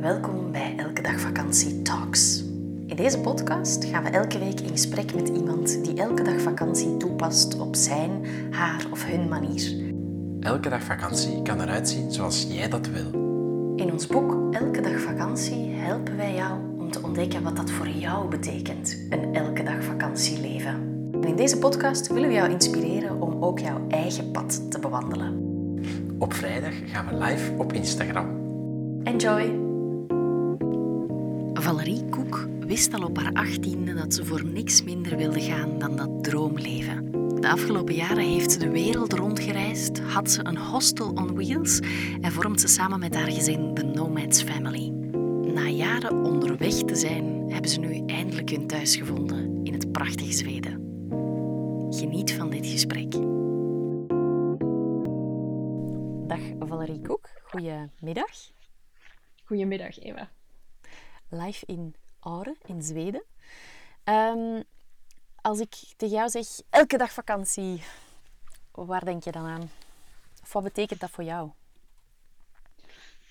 Welkom bij Elke Dag Vakantie Talks. In deze podcast gaan we elke week in gesprek met iemand die elke dag vakantie toepast op zijn, haar of hun manier. Elke dag vakantie kan eruit zien zoals jij dat wil. In ons boek Elke Dag Vakantie helpen wij jou om te ontdekken wat dat voor jou betekent, een elke dag vakantieleven. En in deze podcast willen we jou inspireren om ook jouw eigen pad te bewandelen. Op vrijdag gaan we live op Instagram. Enjoy! Valerie Koek wist al op haar achttiende dat ze voor niks minder wilde gaan dan dat droomleven. De afgelopen jaren heeft ze de wereld rondgereisd, had ze een hostel on wheels en vormt ze samen met haar gezin de Nomads Family. Na jaren onderweg te zijn, hebben ze nu eindelijk hun thuis gevonden in het prachtige Zweden. Geniet van dit gesprek. Dag Valerie Koek, goedemiddag. Goedemiddag, Eva. Live in Aure, in Zweden. Ehm, als ik tegen jou zeg, elke dag vakantie, waar denk je dan aan? Of wat betekent dat voor jou?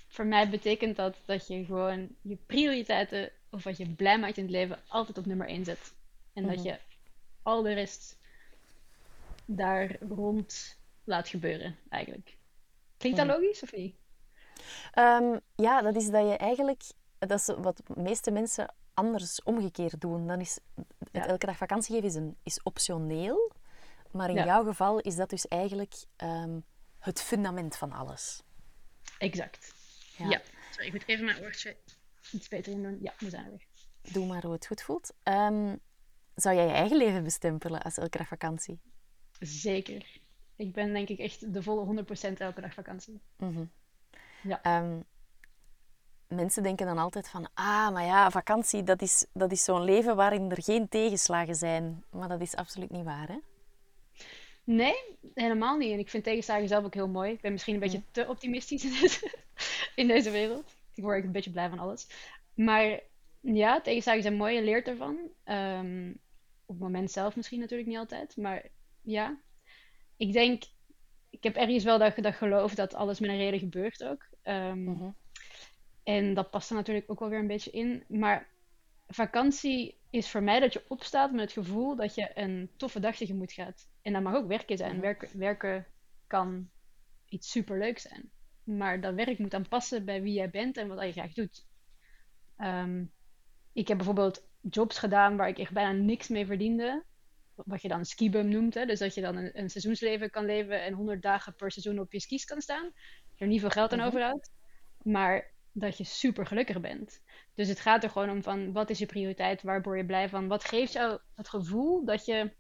Voor mij betekent dat dat je gewoon je prioriteiten, of wat je blij maakt in het leven, altijd op nummer 1 zet. En dat Mhm. je al de rest daar rond laat gebeuren, eigenlijk. Klinkt dat Mhm. logisch of niet? Ehm, ja, dat is dat je eigenlijk, dat is wat de meeste mensen anders omgekeerd doen. Dan is het elke dag vakantie geven is, een, is optioneel, maar in Ja. jouw geval is dat dus eigenlijk ehm, het fundament van alles. Exact. Ja. Ja. Sorry, ik moet even mijn oortje iets beter in doen. Ja, we zijn er weer. Doe maar hoe het goed voelt. Ehm, zou jij je eigen leven bestempelen als elke dag vakantie? Zeker. Ik ben denk ik echt de volle 100% elke dag vakantie. Mhm. Ja. Ehm, mensen denken dan altijd van, ah, maar ja, vakantie, dat is, dat is zo'n leven waarin er geen tegenslagen zijn. Maar dat is absoluut niet waar, hè? Nee, helemaal niet. En ik vind tegenslagen zelf ook heel mooi. Ik ben misschien een beetje te optimistisch in deze, wereld. Ik word een beetje blij van alles. Maar ja, tegenslagen zijn mooi. Je leert ervan. Ehm, op het moment zelf misschien natuurlijk niet altijd. Maar ja, ik denk... Ik heb ergens wel dat, dat geloof dat alles met een reden gebeurt ook. Mhm. En dat past er natuurlijk ook wel weer een beetje in. Maar vakantie is voor mij dat je opstaat met het gevoel dat je een toffe dag tegemoet gaat. En dat mag ook werken zijn. Werken, werken kan iets superleuks zijn. Maar dat werk moet dan passen bij wie jij bent en wat je graag doet. Ehm, ik heb bijvoorbeeld jobs gedaan waar ik echt bijna niks mee verdiende. Wat je dan een skibum noemt. Hè? Dus dat je dan een, een seizoensleven kan leven en 100 dagen per seizoen op je skis kan staan. Er niet veel geld aan Mhm. overhoudt. Maar dat je super gelukkig bent. Dus het gaat er gewoon om van wat is je prioriteit, waar word je blij van, wat geeft jou het gevoel dat je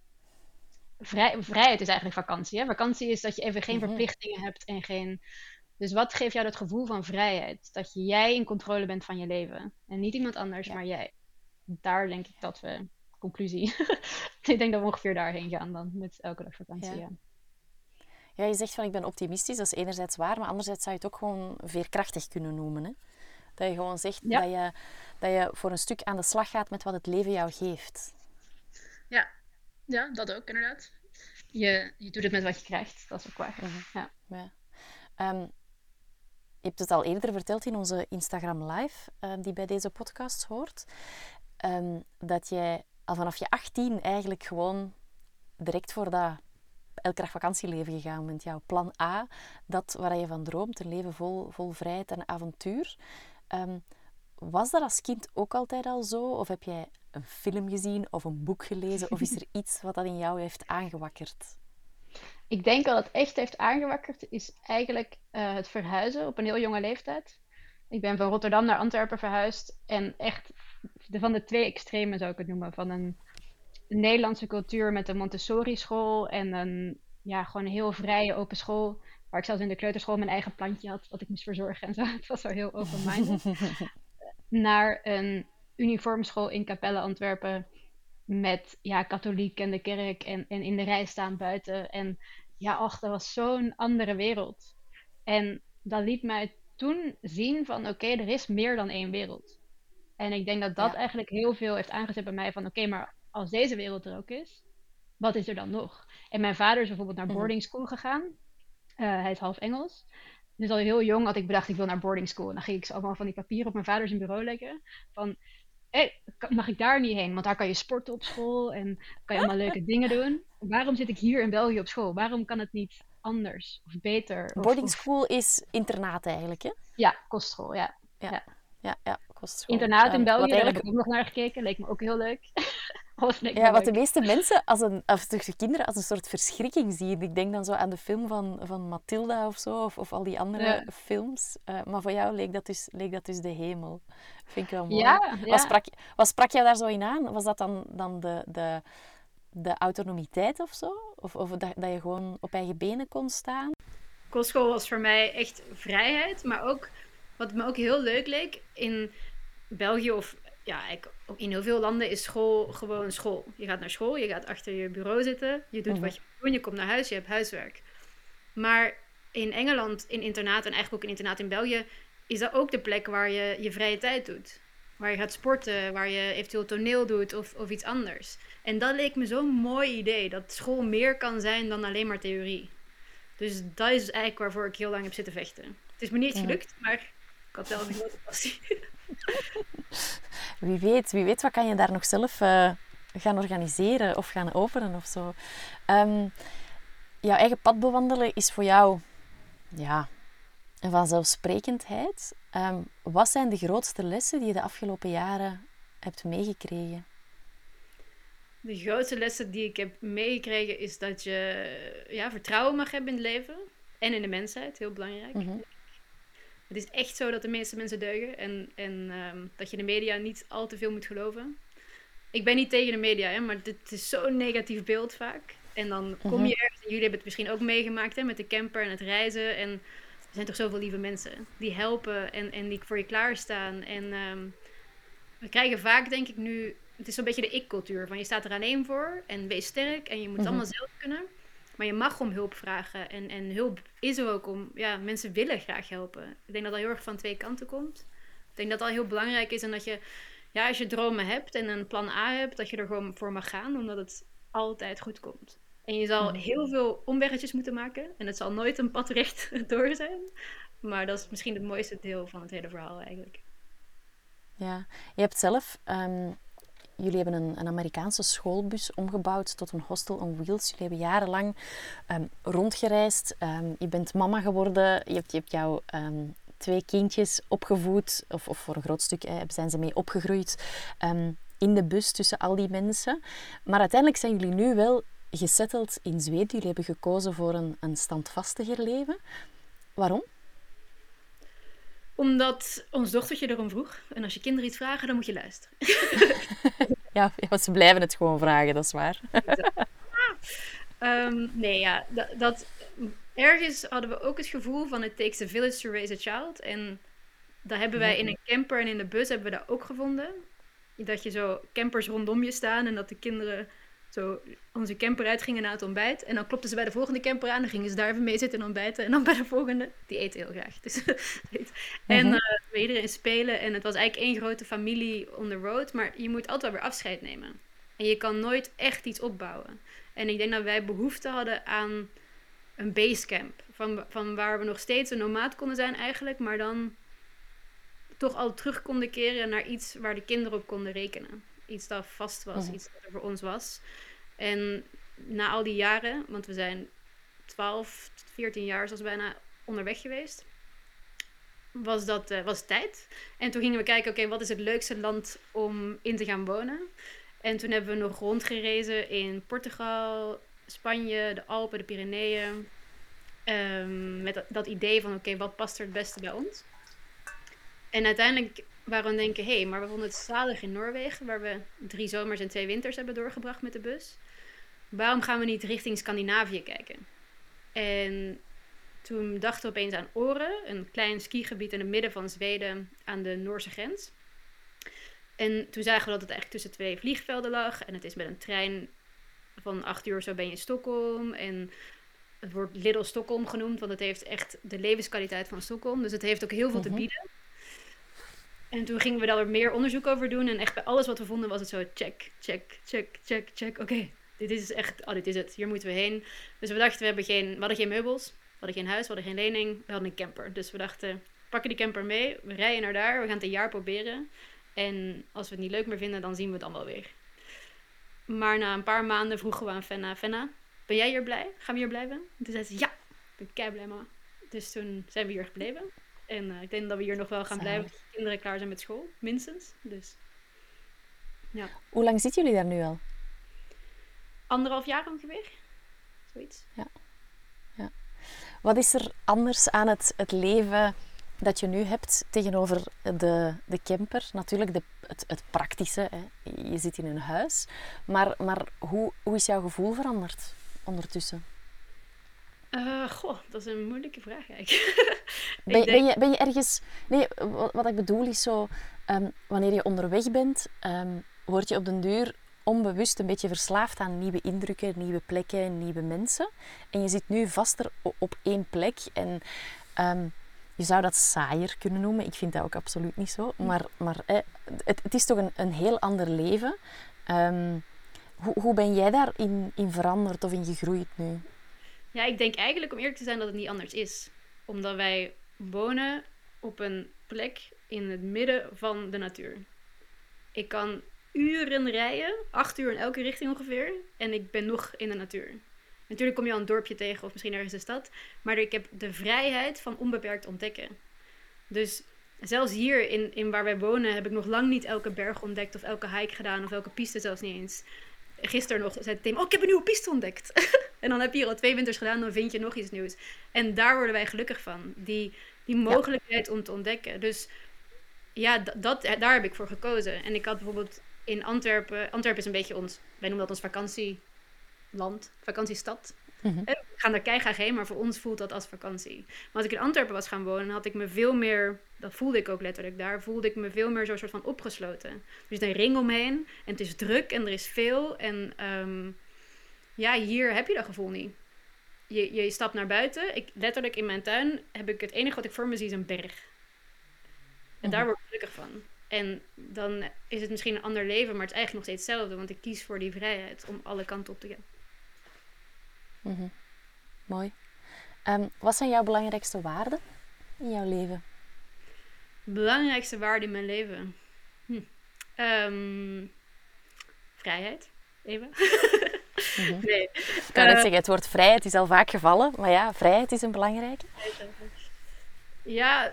vrij, vrijheid is eigenlijk vakantie. Hè? Vakantie is dat je even geen Mhm. verplichtingen hebt en geen. Dus wat geeft jou dat gevoel van vrijheid? Dat je jij in controle bent van je leven en niet iemand anders, Ja. maar jij. Daar denk ik dat we conclusie. ik denk dat we ongeveer daarheen gaan dan met elke dag vakantie. Ja. Ja. Ja, je zegt van ik ben optimistisch, dat is enerzijds waar, maar anderzijds zou je het ook gewoon veerkrachtig kunnen noemen. Hè? Dat je gewoon zegt Ja. dat, je, dat je voor een stuk aan de slag gaat met wat het leven jou geeft. Ja. ja, dat ook inderdaad. Je, je doet het met wat je krijgt, dat is ook waar. Ja. Ja. Ehm, je hebt het al eerder verteld in onze Instagram Live, ehm, die bij deze podcast hoort, ehm, dat jij al vanaf je 18 eigenlijk gewoon direct voor dat elke dag vakantieleven gegaan bent. Jouw plan A, dat waar je van droomt, een leven vol, vol vrijheid en avontuur. Ehm, was dat als kind ook altijd al zo? Of heb jij een film gezien of een boek gelezen? Of is er iets wat dat in jou heeft aangewakkerd? Ik denk dat het echt heeft aangewakkerd, is eigenlijk eh, het verhuizen op een heel jonge leeftijd. Ik ben van Rotterdam naar Antwerpen verhuisd en echt de, van de twee extremen zou ik het noemen. Van een Nederlandse cultuur met een Montessori-school en een ja, gewoon een heel vrije open school. Waar ik zelfs in de kleuterschool mijn eigen plantje had, wat ik moest verzorgen en zo. Het was zo heel open-minded. naar een uniformschool in Capelle Antwerpen met ja, katholiek en de kerk en, en in de rij staan buiten. En ja, ach, dat was zo'n andere wereld. En dat liet mij toen zien van oké, er is meer dan één wereld. En ik denk dat dat Ja. eigenlijk heel veel heeft aangezet bij mij van oké, maar als deze wereld er ook is, wat is er dan nog? En mijn vader is bijvoorbeeld naar Mhm. boarding school gegaan. Eh, hij is half Engels. dus al heel jong had ik bedacht, ik wil naar boarding school. En dan ging ik ze allemaal van die papieren op mijn vader zijn bureau leggen. Van, hé, mag ik daar niet heen? Want daar kan je sporten op school en kan je allemaal leuke dingen doen. Waarom zit ik hier in België op school? Waarom kan het niet anders of beter? Of, Boarding of- school is internaat eigenlijk, hè? Ja, kostschool, ja. Ja, ja kostschool. Internaat in België, heb ik ook nog naar gekeken. Leek me ook heel leuk. Ja, wat de meeste mensen, als een, of de kinderen, als een soort verschrikking zien. Ik denk dan zo aan de film van, van Matilda of zo, of, of al die andere Ja. films. Eh, maar voor jou leek dat, dus, leek dat dus de hemel. Vind ik wel mooi. Ja, ja. Wat, sprak, wat sprak jou daar zo in aan? Was dat dan, dan de, de, de autonomiteit of zo? Of, of dat, dat je gewoon op eigen benen kon staan? Kostschool was voor mij echt vrijheid, maar ook wat me ook heel leuk leek in België of ja, ook in heel veel landen is school gewoon school. Je gaat naar school, je gaat achter je bureau zitten, je doet Mhm. wat je moet doen, je komt naar huis, je hebt huiswerk. Maar in Engeland, in internaat en eigenlijk ook in internaat in België, is dat ook de plek waar je je vrije tijd doet. Waar je gaat sporten, waar je eventueel toneel doet of, of iets anders. En dat leek me zo'n mooi idee, dat school meer kan zijn dan alleen maar theorie. Dus dat is eigenlijk waarvoor ik heel lang heb zitten vechten. Het is me niet Mhm. gelukt, maar ik had wel een grote passie. Wie weet, wie weet wat kan je daar nog zelf eh, gaan organiseren of gaan openen of zo. Ehm, jouw eigen pad bewandelen is voor jou ja, een vanzelfsprekendheid. Ehm, wat zijn de grootste lessen die je de afgelopen jaren hebt meegekregen? De grootste lessen die ik heb meegekregen is dat je ja, vertrouwen mag hebben in het leven. En in de mensheid, heel belangrijk. Mhm. Het is echt zo dat de meeste mensen deugen. En, en ehm, dat je de media niet al te veel moet geloven. Ik ben niet tegen de media, hè, maar dit is zo'n negatief beeld vaak. En dan kom je ergens, en jullie hebben het misschien ook meegemaakt hè, met de camper en het reizen. En er zijn toch zoveel lieve mensen die helpen en, en die voor je klaarstaan. En ehm, we krijgen vaak, denk ik nu, het is zo'n beetje de ik-cultuur. Van je staat er alleen voor en wees sterk en je moet het Mhm. allemaal zelf kunnen. Maar je mag om hulp vragen. En, en hulp is er ook om, ja, mensen willen graag helpen. Ik denk dat dat heel erg van twee kanten komt. Ik denk dat dat heel belangrijk is en dat je, ja, als je dromen hebt en een plan A hebt, dat je er gewoon voor mag gaan, omdat het altijd goed komt. En je zal heel veel omweggetjes moeten maken en het zal nooit een pad recht door zijn. Maar dat is misschien het mooiste deel van het hele verhaal eigenlijk. Ja, je hebt zelf, ehm, jullie hebben een, een Amerikaanse schoolbus omgebouwd tot een hostel on wheels. Jullie hebben jarenlang ehm, rondgereisd. Ehm, je bent mama geworden. Je hebt, je hebt jouw ehm, twee kindjes opgevoed, of, of voor een groot stuk hè, zijn ze mee opgegroeid in de bus tussen al die mensen. Maar uiteindelijk zijn jullie nu wel gesetteld in Zweden. Jullie hebben gekozen voor een, een standvastiger leven. Waarom? Omdat ons dochtertje erom vroeg. En als je kinderen iets vragen, dan moet je luisteren. Ja, ja, ze blijven het gewoon vragen, dat is waar. Ehm, nee, ja, dat, dat, ergens hadden we ook het gevoel van it takes a village to raise a child. En dat hebben wij in een camper en in de bus hebben we dat ook gevonden. Dat je zo campers rondom je staan en dat de kinderen zo onze camper uit gingen naar het ontbijt. En dan klopten ze bij de volgende camper aan, dan gingen ze daar even mee zitten en ontbijten. En dan bij de volgende, die eten heel graag. Dus, en Mhm. eh, bij iedereen spelen. En het was eigenlijk één grote familie on the road. Maar je moet altijd wel weer afscheid nemen. En je kan nooit echt iets opbouwen. En ik denk dat wij behoefte hadden aan een basecamp. Van, van waar we nog steeds een nomaat konden zijn eigenlijk. Maar dan toch al terug konden keren naar iets waar de kinderen op konden rekenen. Iets dat vast was, Mhm. iets dat er voor ons was. En na al die jaren, want we zijn 12, 14 jaar zoals bijna onderweg geweest, was dat eh, was tijd. En toen gingen we kijken, oké, wat is het leukste land om in te gaan wonen? En toen hebben we nog rondgerezen in Portugal, Spanje, de Alpen, de Pyreneeën. Ehm, met dat, idee van, oké, wat past er het beste bij ons? En uiteindelijk waren we denken, hé, hey, maar we vonden het zalig in Noorwegen, waar we drie zomers en twee winters hebben doorgebracht met de bus. Waarom gaan we niet richting Scandinavië kijken? En toen dachten we opeens aan Åre, een klein skigebied in het midden van Zweden aan de Noorse grens. En toen zagen we dat het eigenlijk tussen twee vliegvelden lag. En het is met een trein van acht uur zo ben je in Stockholm. En het wordt Little Stockholm genoemd, want het heeft echt de levenskwaliteit van Stockholm. Dus het heeft ook heel veel te Mhm. bieden. En toen gingen we daar meer onderzoek over doen. En echt bij alles wat we vonden was het zo check, check, check, check, check. Oké, dit is echt, oh dit is het, hier moeten we heen. Dus we dachten, we, hebben geen, we hadden geen meubels. We hadden geen huis, we hadden geen lening, we hadden een camper. Dus we dachten, we pakken die camper mee, we rijden naar daar, we gaan het een jaar proberen. En als we het niet leuk meer vinden, dan zien we het dan wel weer. Maar na een paar maanden vroegen we aan Fenna, Fenna, ben jij hier blij? Gaan we hier blijven? En toen zei ze, ja, ik ben kei blij mama. Dus toen zijn we hier gebleven. En eh, ik denk dat we hier nog wel gaan blijven als de kinderen klaar zijn met school, minstens. Dus ja. Hoe lang zitten jullie daar nu al? Anderhalf jaar ongeveer. Zoiets. Wat is er anders aan het, het leven dat je nu hebt tegenover de, de camper? Natuurlijk de, het, het praktische, hè. je zit in een huis. Maar, maar hoe, hoe is jouw gevoel veranderd ondertussen? Eh, goh, dat is een moeilijke vraag eigenlijk. Ben, denk- ben, je, ben je ergens... Nee, wat, wat ik bedoel is zo... ehm, wanneer je onderweg bent, ehm, word je op den duur onbewust een beetje verslaafd aan nieuwe indrukken, nieuwe plekken, nieuwe mensen. En je zit nu vaster op één plek. En ehm, je zou dat saaier kunnen noemen. Ik vind dat ook absoluut niet zo. Maar, maar eh, het, het is toch een, een heel ander leven. Ehm, hoe, hoe ben jij daarin in veranderd of in gegroeid nu? Ja, ik denk eigenlijk om eerlijk te zijn dat het niet anders is. Omdat wij wonen op een plek in het midden van de natuur. Ik kan uren rijden, acht uur in elke richting ongeveer, en ik ben nog in de natuur. Natuurlijk kom je al een dorpje tegen of misschien ergens een stad, maar ik heb de vrijheid van onbeperkt ontdekken. Dus zelfs hier in, in waar wij wonen heb ik nog lang niet elke berg ontdekt of elke hike gedaan of elke piste zelfs niet eens. Gisteren nog zei Tim, oh ik heb een nieuwe piste ontdekt. en dan heb je hier al twee winters gedaan, dan vind je nog iets nieuws. En daar worden wij gelukkig van. Die, die mogelijkheid om te ontdekken. Dus ja, dat, daar heb ik voor gekozen. En ik had bijvoorbeeld in Antwerpen... Antwerpen is een beetje ons... Wij noemen dat ons vakantieland. Vakantiestad. Mhm. We gaan daar keihard heen, maar voor ons voelt dat als vakantie. Maar als ik in Antwerpen was gaan wonen, had ik me veel meer... Dat voelde ik ook letterlijk daar. Voelde ik me veel meer zo'n soort van opgesloten. Er zit een ring omheen. En het is druk en er is veel. En ehm, ja, hier heb je dat gevoel niet. Je, je stapt naar buiten. Ik, letterlijk in mijn tuin heb ik het enige wat ik voor me zie is een berg. En daar Mhm. word ik gelukkig van. En dan is het misschien een ander leven, maar het is eigenlijk nog steeds hetzelfde. Want ik kies voor die vrijheid om alle kanten op te gaan. Mhm. Mooi. Ehm, wat zijn jouw belangrijkste waarden in jouw leven? Belangrijkste waarde in mijn leven? Hm. Ehm, vrijheid. Even. Mhm. nee. Ik kan net Eh, zeggen, het woord vrijheid is al vaak gevallen, maar ja, vrijheid is een belangrijke. Ja,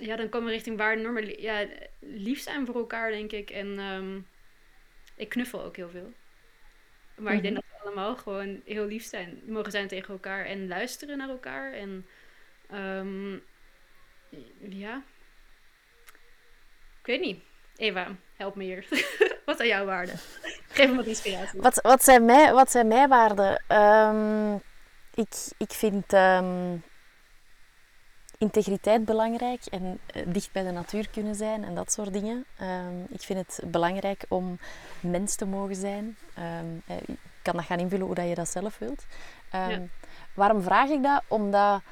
ja, dan komen we richting waarde normen. Li- Ja, lief zijn voor elkaar, denk ik. En ehm, ik knuffel ook heel veel. Maar ik denk dat we allemaal gewoon heel lief zijn, mogen zijn tegen elkaar en luisteren naar elkaar. En ehm, ja, ik weet niet. Eva, help me hier. wat zijn jouw waarden? Geef me wat inspiratie. Wat, wat, zijn, mij, wat zijn mijn waarden? Ehm, ik, ik vind integriteit belangrijk en eh, dicht bij de natuur kunnen zijn en dat soort dingen. Ehm, ik vind het belangrijk om mens te mogen zijn. Eh, je kan dat gaan invullen hoe dat je dat zelf wilt. Ehm, Ja. Waarom vraag ik dat? Omdat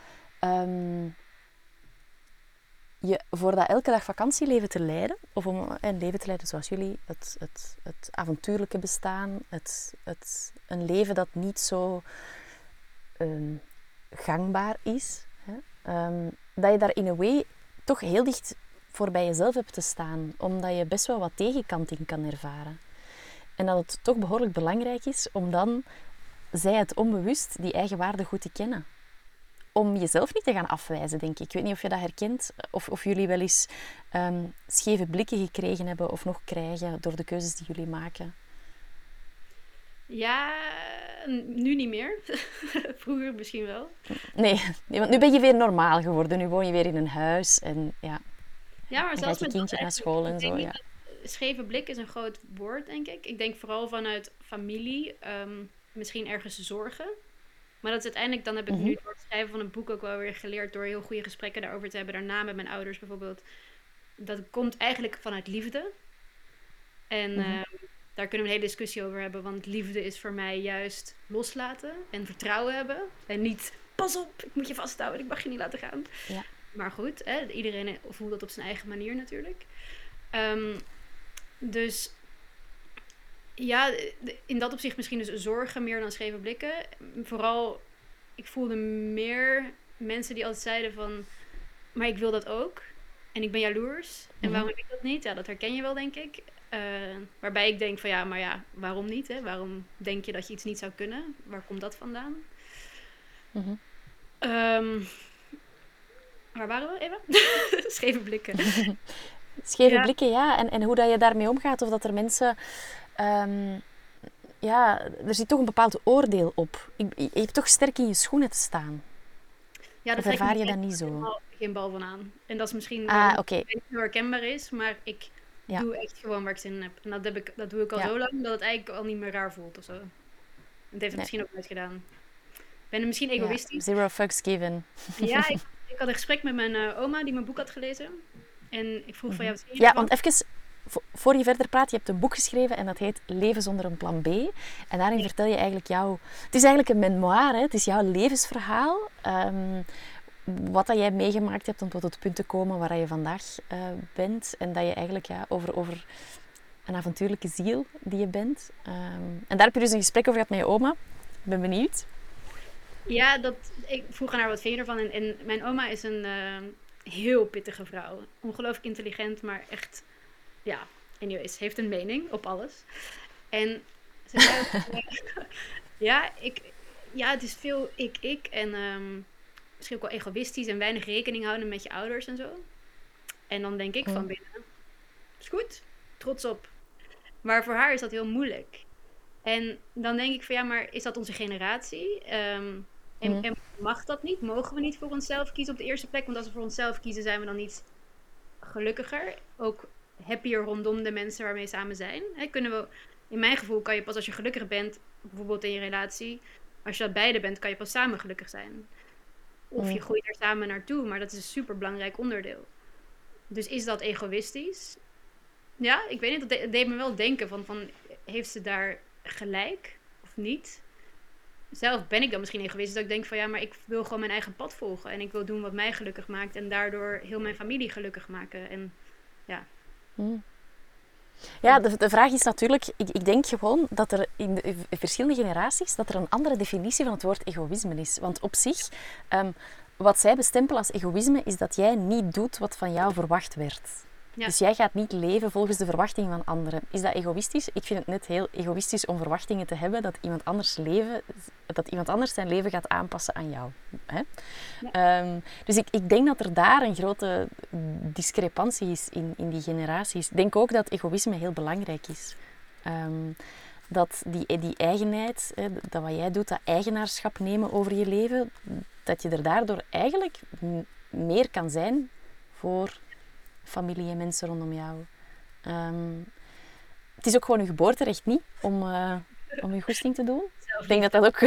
je voor dat elke dag vakantieleven te leiden, of om een leven te leiden zoals jullie, het, het, het avontuurlijke bestaan, het, het, een leven dat niet zo gangbaar is, hè? Dat je daar in een way toch heel dicht voor bij jezelf hebt te staan, omdat je best wel wat tegenkanting kan ervaren. En dat het toch behoorlijk belangrijk is om dan, zij het onbewust, die eigen waarde goed te kennen om jezelf niet te gaan afwijzen, denk ik. Ik weet niet of je dat herkent, of, of jullie wel eens ehm, scheve blikken gekregen hebben of nog krijgen door de keuzes die jullie maken. Ja, nu niet meer. Vroeger misschien wel. Nee, nee, want nu ben je weer normaal geworden. Nu woon je weer in een huis en ja, Ja, maar zelfs je met kindje naar school en zo. Ja. Scheve blik is een groot woord, denk ik. Ik denk vooral vanuit familie, ehm, misschien ergens zorgen. Maar dat is uiteindelijk, dan heb ik Mhm. nu door het schrijven van een boek ook wel weer geleerd door heel goede gesprekken daarover te hebben. Daarna met mijn ouders bijvoorbeeld. Dat komt eigenlijk vanuit liefde. En Mhm. ehm, daar kunnen we een hele discussie over hebben. Want liefde is voor mij juist loslaten en vertrouwen hebben. En niet, pas op, ik moet je vasthouden, ik mag je niet laten gaan. Ja. Maar goed, hè, iedereen voelt dat op zijn eigen manier natuurlijk. Ehm, dus ja, in dat opzicht misschien dus zorgen meer dan scheve blikken. Vooral ik voelde meer mensen die altijd zeiden van, maar ik wil dat ook. En ik ben jaloers. En Mhm. waarom heb ik dat niet? Ja, dat herken je wel, denk ik. Eh, waarbij ik denk van, ja, maar ja, waarom niet? Hè? Waarom denk je dat je iets niet zou kunnen? Waar komt dat vandaan? Mhm. Ehm, waar waren we even? Scheve blikken. Scheve Ja. blikken, ja. En, en hoe dat je daarmee omgaat. Of dat er mensen... ehm, ja, er zit toch een bepaald oordeel op. Je, je hebt toch sterk in je schoenen te staan. Ja, Of trek ik ervaar je dat echt niet zo? helemaal geen bal van aan. En dat is misschien Ah, het niet herkenbaar is, maar ik Ja. doe echt gewoon waar ik zin in heb. En dat, heb ik, dat doe ik al Ja. zo lang dat het eigenlijk al niet meer raar voelt of zo. Het heeft het misschien ook nooit gedaan. Ik ben misschien Ja, egoïstisch. Zero fucks given. Ja, ik, ik had een gesprek met mijn eh, oma die mijn boek had gelezen. En ik vroeg van, ja, wat vind je Ja, ervan? want even, vo- voor je verder praat, je hebt een boek geschreven en dat heet Leven zonder een plan B. En daarin vertel je eigenlijk jouw... Het is eigenlijk een memoire, hè? het is jouw levensverhaal. ehm, wat dat jij meegemaakt hebt om tot het punt te komen waar je vandaag eh, bent. En dat je eigenlijk ja, over, over een avontuurlijke ziel die je bent. Ehm, en daar heb je dus een gesprek over gehad met je oma. Ik ben benieuwd. Ja, dat, ik vroeg aan haar wat vind je ervan. En, en mijn oma is een eh, heel pittige vrouw. Ongelooflijk intelligent, maar echt, ja, anyways, heeft een mening op alles. En ze zei ja, ik, ja, het is veel ik, ik. En ehm, misschien ook wel egoïstisch en weinig rekening houden met je ouders en zo. En dan denk ik van binnen, is goed, trots op. Maar voor haar is dat heel moeilijk. En dan denk ik van ja, maar is dat onze generatie? Ehm, en, en mag dat niet? Mogen we niet voor onszelf kiezen op de eerste plek? Want als we voor onszelf kiezen, zijn we dan niet gelukkiger. Ook happier rondom de mensen waarmee we samen zijn. Kunnen we, in mijn gevoel kan je pas als je gelukkig bent, bijvoorbeeld in je relatie, als je dat beide bent, kan je pas samen gelukkig zijn. Of je groeit er samen naartoe, maar dat is een super belangrijk onderdeel. Dus is dat egoïstisch? Ja, ik weet niet. Dat de- deed me wel denken van, van heeft ze daar gelijk of niet? Zelf ben ik dan misschien egoïstisch. Dat ik denk van ja, maar ik wil gewoon mijn eigen pad volgen. En ik wil doen wat mij gelukkig maakt. En daardoor heel mijn familie gelukkig maken. En Ja, de, de vraag is natuurlijk, ik, ik denk gewoon dat er in de verschillende generaties dat er een andere definitie van het woord egoïsme is. Want op zich, ehm, wat zij bestempelen als egoïsme, is dat jij niet doet wat van jou verwacht werd. Ja. Dus jij gaat niet leven volgens de verwachtingen van anderen. Is dat egoïstisch? Ik vind het net heel egoïstisch om verwachtingen te hebben dat iemand anders, leven, dat iemand anders zijn leven gaat aanpassen aan jou. Hè? Ehm, dus ik, ik denk dat er daar een grote discrepantie is in, in die generaties. Ik denk ook dat egoïsme heel belangrijk is. Ehm, dat die, die eigenheid, hè, dat wat jij doet, dat eigenaarschap nemen over je leven, dat je er daardoor eigenlijk meer kan zijn voor familie en mensen rondom jou. Ehm, het is ook gewoon je geboorterecht niet om, eh, om je goesting te doen. Ik denk dat dat ook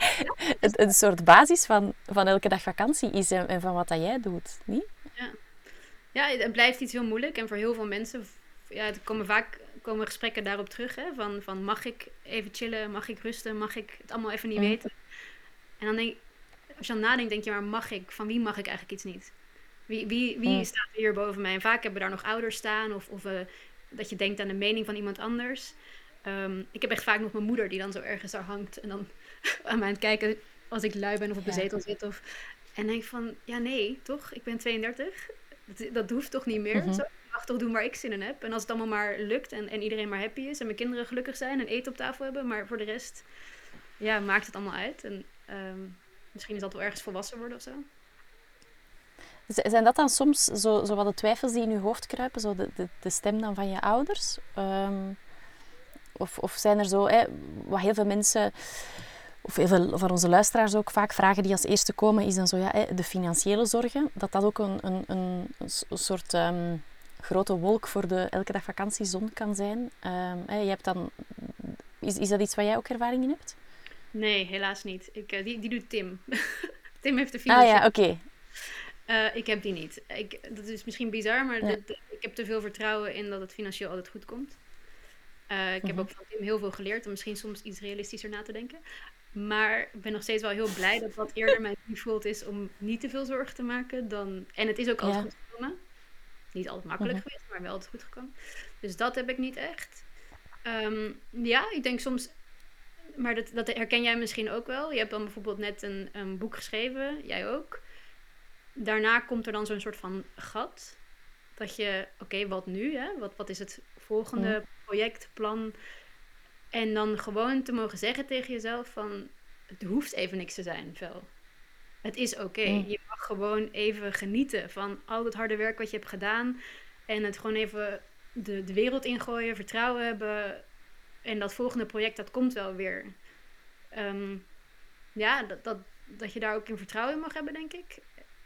een, een soort basis van, van elke dag vakantie is en, en van wat dat jij doet. Niet? ja, het blijft iets heel moeilijk. En voor heel veel mensen, ja, er komen vaak komen gesprekken daarop terug. Hè, van, van mag ik even chillen, mag ik rusten, mag ik het allemaal even niet Mhm. weten. En dan denk als je dan nadenkt, denk je, maar mag ik? Van wie mag ik eigenlijk iets niet? Wie, wie, wie Mm. staat hier boven mij? En vaak hebben daar nog ouders staan of, of eh, dat je denkt aan de mening van iemand anders. Ehm, ik heb echt vaak nog mijn moeder die dan zo ergens daar hangt en dan aan mij aan het kijken als ik lui ben of op de Ja. zetel zit. Of... En denk van, ja nee, toch? Ik ben 32. Dat, dat hoeft toch niet meer? Mhm. Zo, ik mag toch doen waar ik zin in heb? En als het allemaal maar lukt en, en iedereen maar happy is en mijn kinderen gelukkig zijn en eten op tafel hebben, maar voor de rest ja, maakt het allemaal uit. En ehm, misschien is dat wel ergens volwassen worden of zo. Zijn dat dan soms zo, zo wat de twijfels die in je hoofd kruipen, zo de, de, de stem dan van je ouders? Ehm, of, of zijn er zo, hè, wat heel veel mensen, of heel veel van onze luisteraars ook vaak vragen die als eerste komen, is dan zo ja, hè, de financiële zorgen. Dat dat ook een, een, een, een soort ehm, grote wolk voor de elke dag vakantiezon kan zijn. Ehm, hè, je hebt dan, is, is dat iets waar jij ook ervaring in hebt? Nee, helaas niet. Ik, eh, die, die doet Tim. Tim heeft de Ah financiële ja, oké. Eh, ik heb die niet. Ik, dat is misschien bizar, maar Ja. dit- ik heb te veel vertrouwen in dat het financieel altijd goed komt. Eh, ik heb Mhm. ook van Tim heel veel geleerd om misschien soms iets realistischer na te denken. Maar ik ben nog steeds wel heel blij dat dat eerder mijn default is om niet te veel zorgen te maken dan. En het is ook altijd Ja. goed gekomen. Niet altijd makkelijk Mhm. geweest, maar wel altijd goed gekomen. Dus dat heb ik niet echt. Ehm, ja, ik denk soms maar dat, dat herken jij misschien ook wel. Je hebt dan bijvoorbeeld net een, een boek geschreven, jij ook. Daarna komt er dan zo'n soort van gat. Dat je, oké, wat nu? Hè? Wat, wat is het volgende Mhm. project, plan? En dan gewoon te mogen zeggen tegen jezelf van... Het hoeft even niks te zijn, Vel. Het is oké. Je mag gewoon even genieten van al het harde werk wat je hebt gedaan. En het gewoon even de, de wereld ingooien, vertrouwen hebben. En dat volgende project, dat komt wel weer. Ehm, ja, dat, dat, dat je daar ook in vertrouwen in mag hebben, denk ik.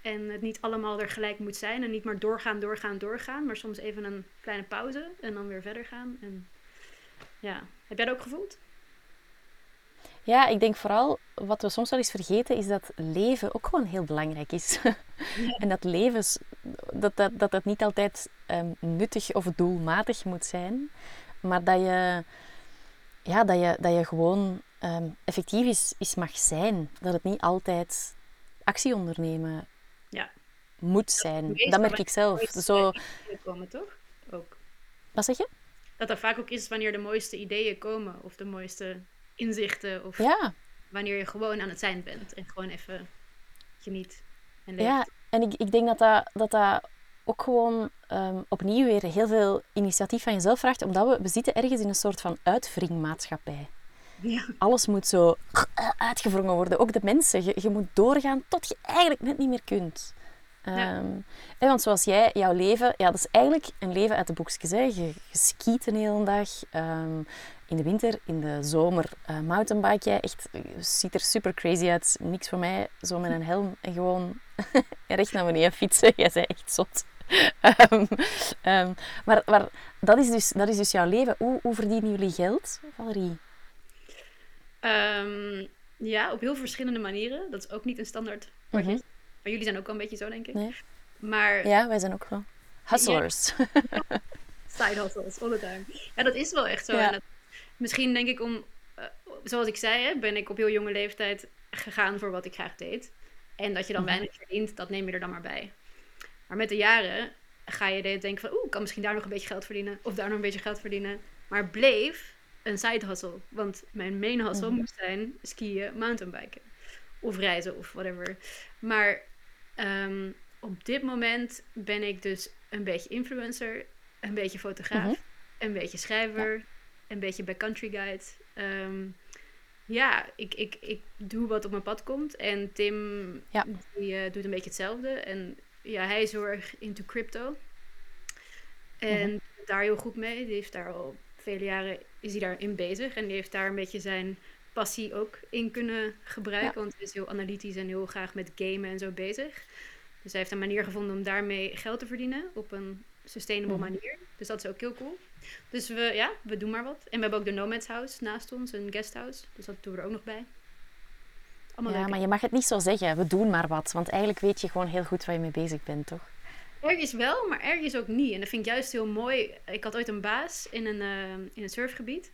En het niet allemaal er gelijk moet zijn. En niet maar doorgaan, doorgaan, doorgaan. Maar soms even een kleine pauze. En dan weer verder gaan. En ja, heb jij dat ook gevoeld? Ja, ik denk vooral, wat we soms wel eens vergeten, is dat leven ook gewoon heel belangrijk is. en dat leven, dat dat, dat, dat niet altijd ehm, nuttig of doelmatig moet zijn. Maar dat je, ja, dat je, dat je gewoon ehm, effectief is, is mag zijn. Dat het niet altijd actie ondernemen. Moet zijn. Dat merk ik zelf. Zo, komen, toch? Ook. wat zeg je? Dat dat vaak ook is wanneer de mooiste ideeën komen. Of de mooiste inzichten. Of Ja, wanneer je gewoon aan het zijn bent. En gewoon even geniet. En leeft. Ja, en ik, ik denk dat dat, dat, dat ook gewoon ehm, opnieuw weer heel veel initiatief van jezelf vraagt, omdat we, we zitten ergens in een soort van uitwringmaatschappij. Ja. Alles moet zo uitgewrongen worden, ook de mensen. Je, je moet doorgaan tot je eigenlijk net niet meer kunt. Ja. Ehm, en want zoals jij, jouw leven, ja, dat is eigenlijk een leven uit de boekjes. Hè. Je, skiet een hele dag. ehm, in de winter, in de zomer uh, mountainbike jij. Echt, je ziet er super crazy uit. Niks voor mij, zo met een helm en gewoon recht naar beneden fietsen. Jij bent echt zot. Ehm, maar maar dat, is dus, dat is dus jouw leven. Hoe, hoe verdienen jullie geld, Valerie? Ja, op heel verschillende manieren. Dat is ook niet een standaard pakket. Maar jullie zijn ook wel een beetje zo, denk ik. Nee. Maar Ja, wij zijn ook wel hustlers. side hustles, all the time. Ja, dat is wel echt zo. Ja. En dat- misschien denk ik om, eh, zoals ik zei, hè, ben ik op heel jonge leeftijd gegaan voor wat ik graag deed. En dat je dan Mhm. weinig verdient, dat neem je er dan maar bij. Maar met de jaren ga je de- denken van, oeh, ik kan misschien daar nog een beetje geld verdienen. Of daar nog een beetje geld verdienen. Maar bleef een side hustle. Want mijn main hustle Mhm. moest zijn skiën, mountainbiken. Of reizen of whatever. Maar ehm, op dit moment ben ik dus een beetje influencer, een beetje fotograaf, Mhm. een beetje schrijver, een beetje backcountry guide. Ehm, ja, ik, ik, ik doe wat op mijn pad komt. En Tim Ja. die, eh, doet een beetje hetzelfde. En ja, hij is heel erg into crypto. En Mhm. daar heel goed mee. Die heeft daar al vele jaren is hij daarin bezig. En die heeft daar een beetje zijn passie ook in kunnen gebruiken. Want hij is heel analytisch en heel graag met gamen en zo bezig. Dus hij heeft een manier gevonden om daarmee geld te verdienen op een sustainable Mhm. manier. Dus dat is ook heel cool. Dus we, ja, we doen maar wat. En we hebben ook de Nomads House naast ons, een guesthouse. Dus dat doen we er ook nog bij. Allemaal Ja, maar je mag het niet zo zeggen. We doen maar wat. Want eigenlijk weet je gewoon heel goed waar je mee bezig bent, toch? Ergens wel, maar ergens ook niet. En dat vind ik juist heel mooi. Ik had ooit een baas in een, eh, in een surfgebied.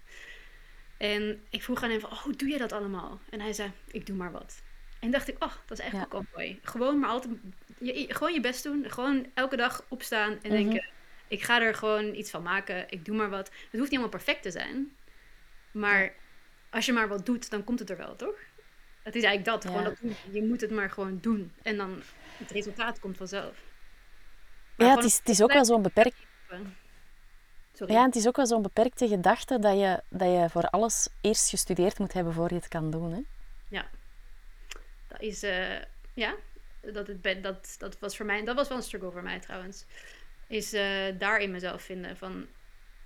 En ik vroeg aan hem van, oh, hoe doe je dat allemaal? En hij zei, ik doe maar wat. En dacht ik, oh, dat is echt Ja. ook wel mooi. Gewoon maar altijd, je, gewoon je best doen. Gewoon elke dag opstaan en Mhm. denken, ik ga er gewoon iets van maken. Ik doe maar wat. Het hoeft niet helemaal perfect te zijn. Maar als je maar wat doet, dan komt het er wel, toch? Het is eigenlijk dat. Gewoon Ja. dat doen. Je moet het maar gewoon doen. En dan, het resultaat komt vanzelf. Maar Ja, het is, het is ook wel zo'n beperkt... Sorry. Ja, en het is ook wel zo'n beperkte gedachte dat je, dat je voor alles eerst gestudeerd moet hebben voor je het kan doen. Hè? Dat is, eh, ja, dat, het, dat, dat was voor mij, dat was wel een struggle voor mij trouwens. Is eh daarin mezelf vinden. Van,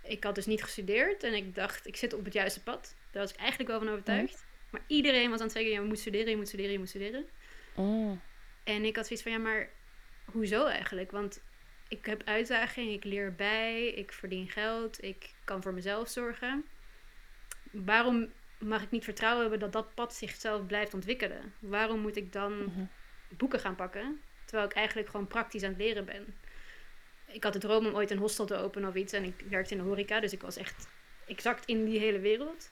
ik had dus niet gestudeerd en ik dacht, ik zit op het juiste pad. Daar was ik eigenlijk wel van overtuigd. Maar iedereen was aan het zeggen, je moet studeren, je moet studeren, je moet studeren. Mm. En ik had zoiets van, ja, maar hoezo eigenlijk? Want ik heb uitdaging, ik leer bij, ik verdien geld, ik kan voor mezelf zorgen. Waarom mag ik niet vertrouwen hebben dat dat pad zichzelf blijft ontwikkelen? Waarom moet ik dan Mhm. boeken gaan pakken, terwijl ik eigenlijk gewoon praktisch aan het leren ben? Ik had de droom om ooit een hostel te openen of iets en ik werkte in de horeca, dus ik was echt exact in die hele wereld.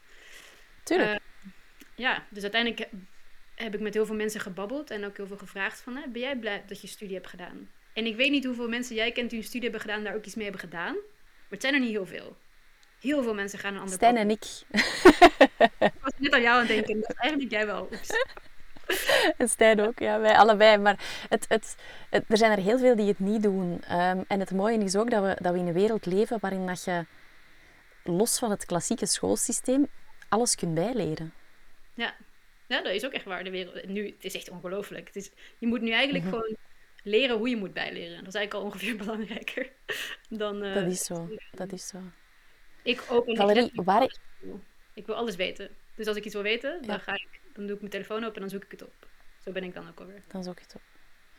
Tuurlijk. Eh, ja, dus uiteindelijk heb- heb ik met heel veel mensen gebabbeld en ook heel veel gevraagd van, hè, ben jij blij dat je studie hebt gedaan? En ik weet niet hoeveel mensen jij kent die een studie hebben gedaan daar ook iets mee hebben gedaan, maar het zijn er niet heel veel. Heel veel mensen gaan een ander Stijn en ik. Ik was net aan jou aan het denken. Dat is eigenlijk jij wel. Oeps. En Stijn ook, ja, wij allebei. Maar het, het, het- er zijn er heel veel die het niet doen. Ehm, en het mooie is ook dat we, dat we in een wereld leven waarin dat je, los van het klassieke schoolsysteem, alles kunt bijleren. Ja. ja, dat is ook echt waar. De wereld, nu, het is echt ongelooflijk. Je moet nu eigenlijk Mhm. gewoon leren hoe je moet bijleren. Dat is eigenlijk al ongeveer belangrijker dan... eh, Dat is zo, dat is zo. Ik open ik Valerie, waar- alles. Ik wil alles weten. Dus als ik iets wil weten, Ja. dan, ga ik, dan doe ik mijn telefoon open en dan zoek ik het op. Zo ben ik dan ook alweer. Dan is ook het op.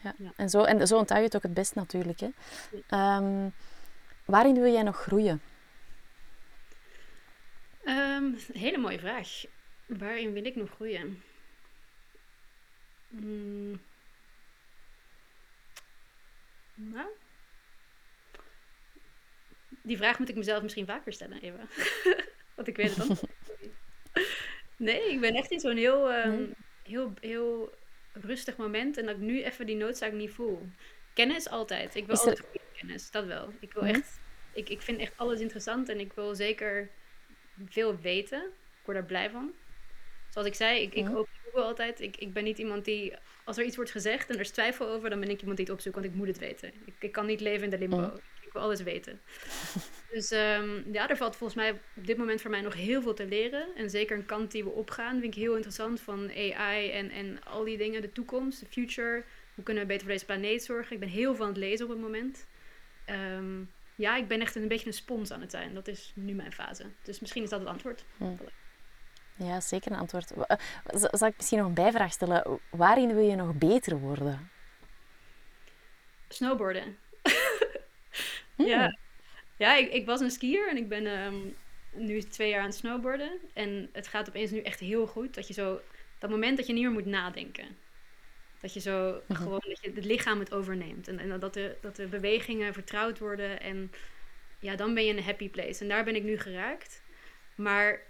Ja. Ja. En, zo, en zo onthoud je het ook het best natuurlijk. Hè. Ehm, waarin wil jij nog groeien? Ehm, een hele mooie vraag. Waarin wil ik nog groeien? Hmm. Nou. Die vraag moet ik mezelf misschien vaker stellen, Eva. Want ik weet het niet. Nee, ik ben echt in zo'n heel, ehm, Nee? heel, heel rustig moment. En dat ik nu even die noodzaak niet voel. Kennis altijd. Ik wil Is altijd goede kennis. Dat wel. Ik wil Mhm. echt... Ik, ik vind echt alles interessant. En ik wil zeker veel weten. Ik word er blij van. Zoals ik zei, ik, ik open Google altijd. Ik, ik ben niet iemand die, als er iets wordt gezegd en er is twijfel over, dan ben ik iemand die het opzoekt, want ik moet het weten. Ik, ik kan niet leven in de limbo. Ik wil alles weten. dus ehm, ja, er valt volgens mij op dit moment voor mij nog heel veel te leren. En zeker een kant die we opgaan, vind ik heel interessant van AI en, en al die dingen, de toekomst, de future. Hoe kunnen we beter voor deze planeet zorgen? Ik ben heel veel aan het lezen op het moment. Ehm, ja, ik ben echt een beetje een spons aan het zijn. Dat is nu mijn fase. Dus misschien is dat het antwoord. Ja, zeker een antwoord. Eh, Zal ik misschien nog een bijvraag stellen? Waarin wil je nog beter worden? Snowboarden. Hmm. Ja, ja ik, ik was een skier en ik ben ehm, nu twee jaar aan het snowboarden. En het gaat opeens nu echt heel goed. Dat je zo, dat moment dat je niet meer moet nadenken. Dat je zo Mhm. gewoon, dat je het lichaam het overneemt. En, en dat, de, dat de bewegingen vertrouwd worden. En ja, dan ben je in een happy place. En daar ben ik nu geraakt. Maar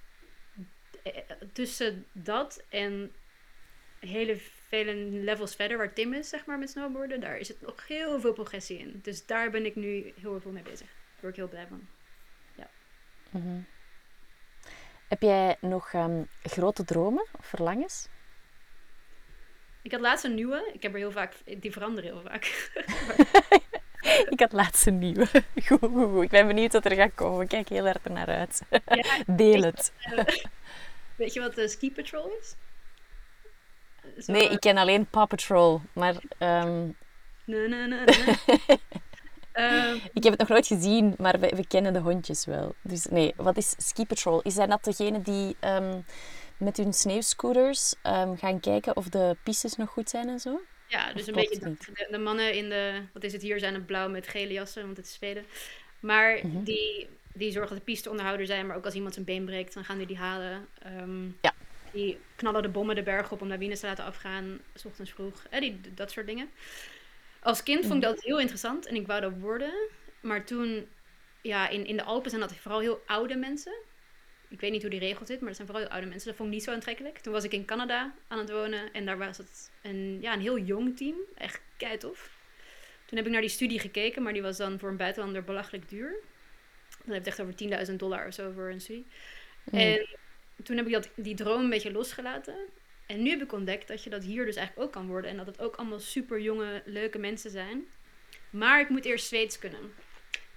tussen dat en hele vele levels verder, waar Tim is, zeg maar, met snowboarden, daar is het nog heel veel progressie in. Dus daar ben ik nu heel veel mee bezig. Daar word ik heel blij van. Mhm. Heb jij nog ehm, grote dromen of verlangens? Ik had laatst een nieuwe. Ik heb er heel vaak, die veranderen heel vaak. Ik had laatst een nieuwe. Goed, goed, goed. Ik ben benieuwd wat er gaat komen. Ik kijk heel erg ernaar uit. Ja, Deel het. Weet je wat de ski patrol is? Zo, Nee, ik ken alleen Paw Patrol. Maar ehm, na, na, na. Ehm, ik heb het nog nooit gezien, maar we, we kennen de hondjes wel. Dus nee, wat is Ski Patrol? Is dat degene die ehm, met hun sneeuwscooters gaan kijken of de pistes nog goed zijn en zo? Ja, dus Of een beetje de mannen in de, wat is het hier, zijn het blauw met gele jassen, want het is Zweden. Maar Mhm. die, die zorgen dat de piste onderhouder zijn, maar ook als iemand zijn been breekt, dan gaan die die halen. Ehm, Ja. Die knallen de bommen de berg op om lawines te laten afgaan, s ochtends vroeg. Eh, die, dat soort dingen. Als kind vond ik dat heel interessant en ik wou dat worden. Maar toen, ja, in, in de Alpen zijn dat vooral heel oude mensen. Ik weet niet hoe die regel zit, maar dat zijn vooral heel oude mensen. Dat vond ik niet zo aantrekkelijk. Toen was ik in Canada aan het wonen en daar was het een, ja, een heel jong team. Echt keitof. Toen heb ik naar die studie gekeken, maar die was dan voor een buitenlander belachelijk duur. Dan heb je het echt over 10.000 dollar of zo voor een studie. Mm. En toen heb ik dat, die droom een beetje losgelaten. En nu heb ik ontdekt dat je dat hier dus eigenlijk ook kan worden. En dat het ook allemaal super jonge, leuke mensen zijn. Maar ik moet eerst Zweeds kunnen.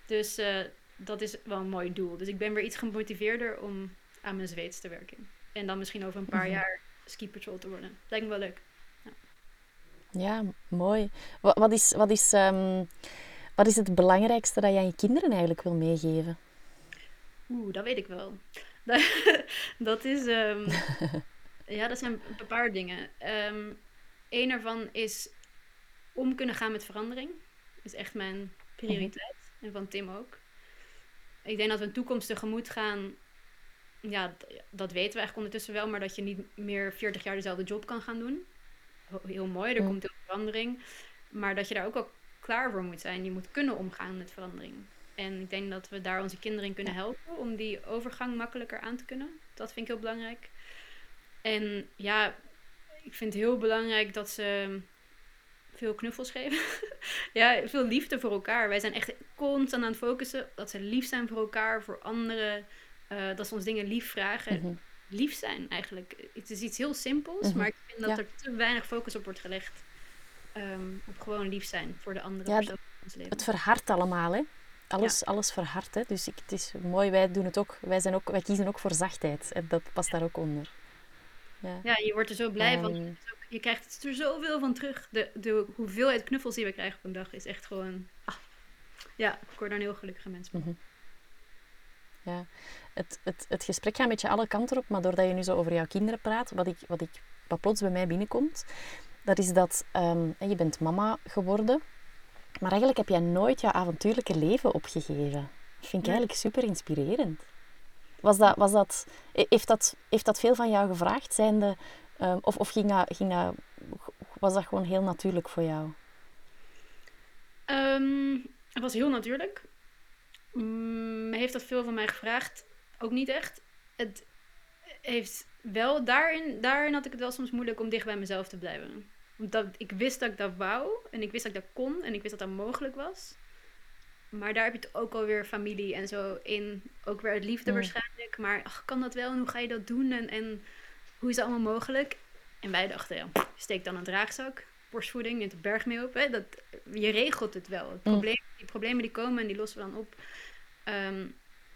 Dus eh, dat is wel een mooi doel. Dus ik ben weer iets gemotiveerder om aan mijn Zweeds te werken. En dan misschien over een paar Mhm. jaar ski patrol te worden. Lijkt me wel leuk. Ja, mooi. Wat, wat, is, wat, is, ehm, wat is het belangrijkste dat je aan je kinderen eigenlijk wil meegeven? Oeh, dat weet ik wel. Dat, dat is. ehm, ja, dat zijn een paar dingen. Eén Eén ervan is om kunnen gaan met verandering. Dat is echt mijn prioriteit. En van Tim ook. Ik denk dat we een toekomst tegemoet gaan. Ja, dat weten we eigenlijk ondertussen wel, maar dat je niet meer 40 jaar dezelfde job kan gaan doen. Heel mooi, er Mm. komt heel veel verandering. Maar dat je daar ook al klaar voor moet zijn. Je moet kunnen omgaan met verandering. En ik denk dat we daar onze kinderen in kunnen helpen om die overgang makkelijker aan te kunnen. Dat vind ik heel belangrijk. En ja, ik vind het heel belangrijk dat ze veel knuffels geven. ja, veel liefde voor elkaar. Wij zijn echt constant aan het focussen dat ze lief zijn voor elkaar, voor anderen. eh, dat ze ons dingen lief vragen. Mhm. Lief zijn eigenlijk. Het is iets heel simpels, Mhm. maar ik vind dat Ja. er te weinig focus op wordt gelegd. Ehm, op gewoon lief zijn voor de andere Ja, persoon in ons leven. Het verhardt allemaal, hè. Alles, alles verhardt, hè. Dus ik, het is mooi, wij doen het ook. Wij, zijn ook. wij kiezen ook voor zachtheid. En dat past daar ook onder. Ja. Ja, je wordt er zo blij van. Ehm. Je krijgt er zoveel van terug. De, de hoeveelheid knuffels die we krijgen op een dag is echt gewoon... Ah. Ja, ik word daar een heel gelukkige mens van. Mhm. Ja, het, het, het gesprek gaat een beetje alle kanten op, maar doordat je nu zo over jouw kinderen praat, wat, ik, wat, ik, wat plots bij mij binnenkomt, dat is dat ehm, je bent mama geworden, maar eigenlijk heb jij nooit jouw avontuurlijke leven opgegeven. Dat vind ik Nee. eigenlijk super inspirerend. Was dat, was dat, he- heeft, dat, heeft dat veel van jou gevraagd? Zijnde, ehm, of of ging dat, ging dat, was dat gewoon heel natuurlijk voor jou? Ehm, het was heel natuurlijk. Mm, heeft dat veel van mij gevraagd? Ook niet echt. Het heeft wel daarin, daarin had ik het wel soms moeilijk om dicht bij mezelf te blijven. Omdat ik wist dat ik dat wou en ik wist dat ik dat kon en ik wist dat dat mogelijk was. Maar daar heb je het ook alweer familie en zo in. Ook weer het liefde waarschijnlijk. Maar ach, kan dat wel en hoe ga je dat doen en, en hoe is dat allemaal mogelijk? En wij dachten, ja, steek dan een draagzak, borstvoeding, neemt de berg mee op. Hè? Dat, je regelt het wel. Het probleem, die problemen die komen en die lossen we dan op. Ehm,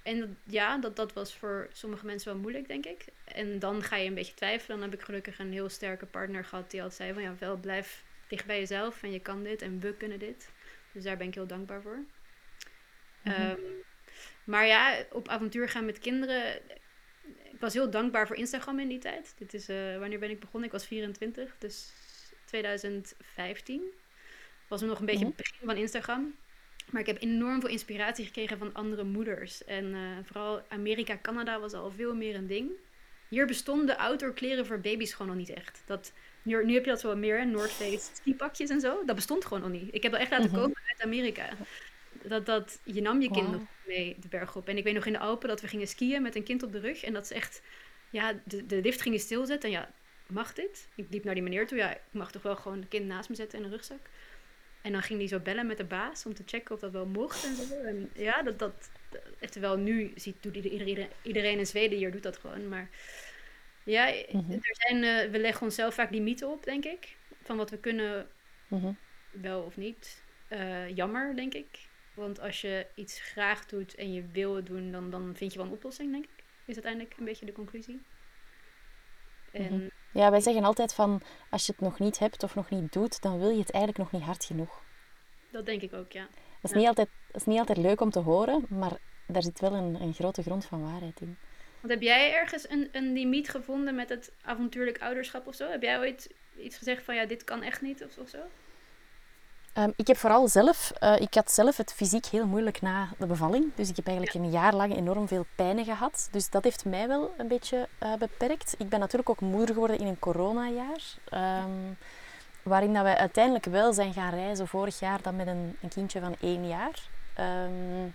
en dat- ja, dat, dat was voor sommige mensen wel moeilijk, denk ik. En dan ga je een beetje twijfelen. Dan heb ik gelukkig een heel sterke partner gehad die altijd zei van... ja, wel blijf dicht bij jezelf en je kan dit en we kunnen dit. Dus daar ben ik heel dankbaar voor. Mhm. Ehm, maar ja, op avontuur gaan met kinderen... Ik was heel dankbaar voor Instagram in die tijd. Dit is, eh, wanneer ben ik begonnen? Ik was 24, dus 2015. Was nog een beetje Mhm. het begin van Instagram. Maar ik heb enorm veel inspiratie gekregen van andere moeders. En eh, vooral Amerika, Canada was al veel meer een ding. Hier bestonden outdoor kleren voor baby's gewoon nog niet echt. Dat, nu, nu heb je dat zo wat meer, hè, North Face skipakjes en zo. Dat bestond gewoon nog niet. Ik heb dat echt laten Mhm. komen uit Amerika. Dat, dat, je nam je kind nog mee de berg op. En ik weet nog in de Alpen dat we gingen skiën met een kind op de rug. En dat is echt, ja, de, de lift ging je stilzetten. En ja, mag dit? Ik liep naar die meneer toe. Ja, ik mag toch wel gewoon het kind naast me zetten in een rugzak. En dan ging hij zo bellen met de baas om te checken of dat wel mocht en zo. En ja, dat, dat, terwijl nu ziet, doet iedereen, iedereen in Zweden hier doet dat gewoon. Maar ja, Mhm. er zijn, eh, we leggen onszelf vaak limieten op, denk ik. Van wat we kunnen Mhm. wel of niet. Eh, jammer, denk ik. Want als je iets graag doet en je wil het doen, dan, dan vind je wel een oplossing, denk ik. Is uiteindelijk een beetje de conclusie. En Mhm. Ja, wij zeggen altijd van, als je het nog niet hebt of nog niet doet, dan wil je het eigenlijk nog niet hard genoeg. dat denk ik ook, ja. Dat is, Ja. niet, altijd, dat is niet altijd leuk om te horen, maar daar zit wel een, een grote grond van waarheid in. Want heb jij ergens een, een limiet gevonden met het avontuurlijk ouderschap of zo? Heb jij ooit iets gezegd van ja, dit kan echt niet of, of zo? Ehm, ik heb vooral zelf, eh, ik had zelf het fysiek heel moeilijk na de bevalling. Dus ik heb eigenlijk een jaar lang enorm veel pijnen gehad. Dus dat heeft mij wel een beetje eh, beperkt. Ik ben natuurlijk ook moeder geworden in een coronajaar. ehm, waarin dat wij uiteindelijk wel zijn gaan reizen vorig jaar dan met een, een kindje van één jaar. Ehm,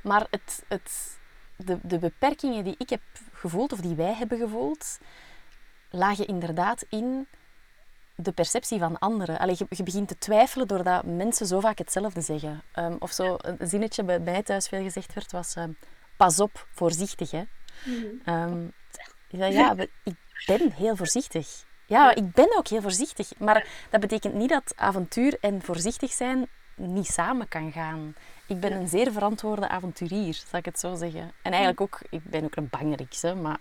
maar het, het, de, de beperkingen die ik heb gevoeld, of die wij hebben gevoeld, lagen inderdaad in de perceptie van anderen. Allee, je, je begint te twijfelen doordat mensen zo vaak hetzelfde zeggen. Ehm, of zo, een zinnetje bij mij thuis veel gezegd werd, was... ehm, pas op, voorzichtig, hè. Zei, ja, ik ben heel voorzichtig. Ja, ik ben ook heel voorzichtig. Maar dat betekent niet dat avontuur en voorzichtig zijn niet samen kan gaan. Ik ben een zeer verantwoorde avonturier, zal ik het zo zeggen. En eigenlijk ook, ik ben ook een bangerix, hè, maar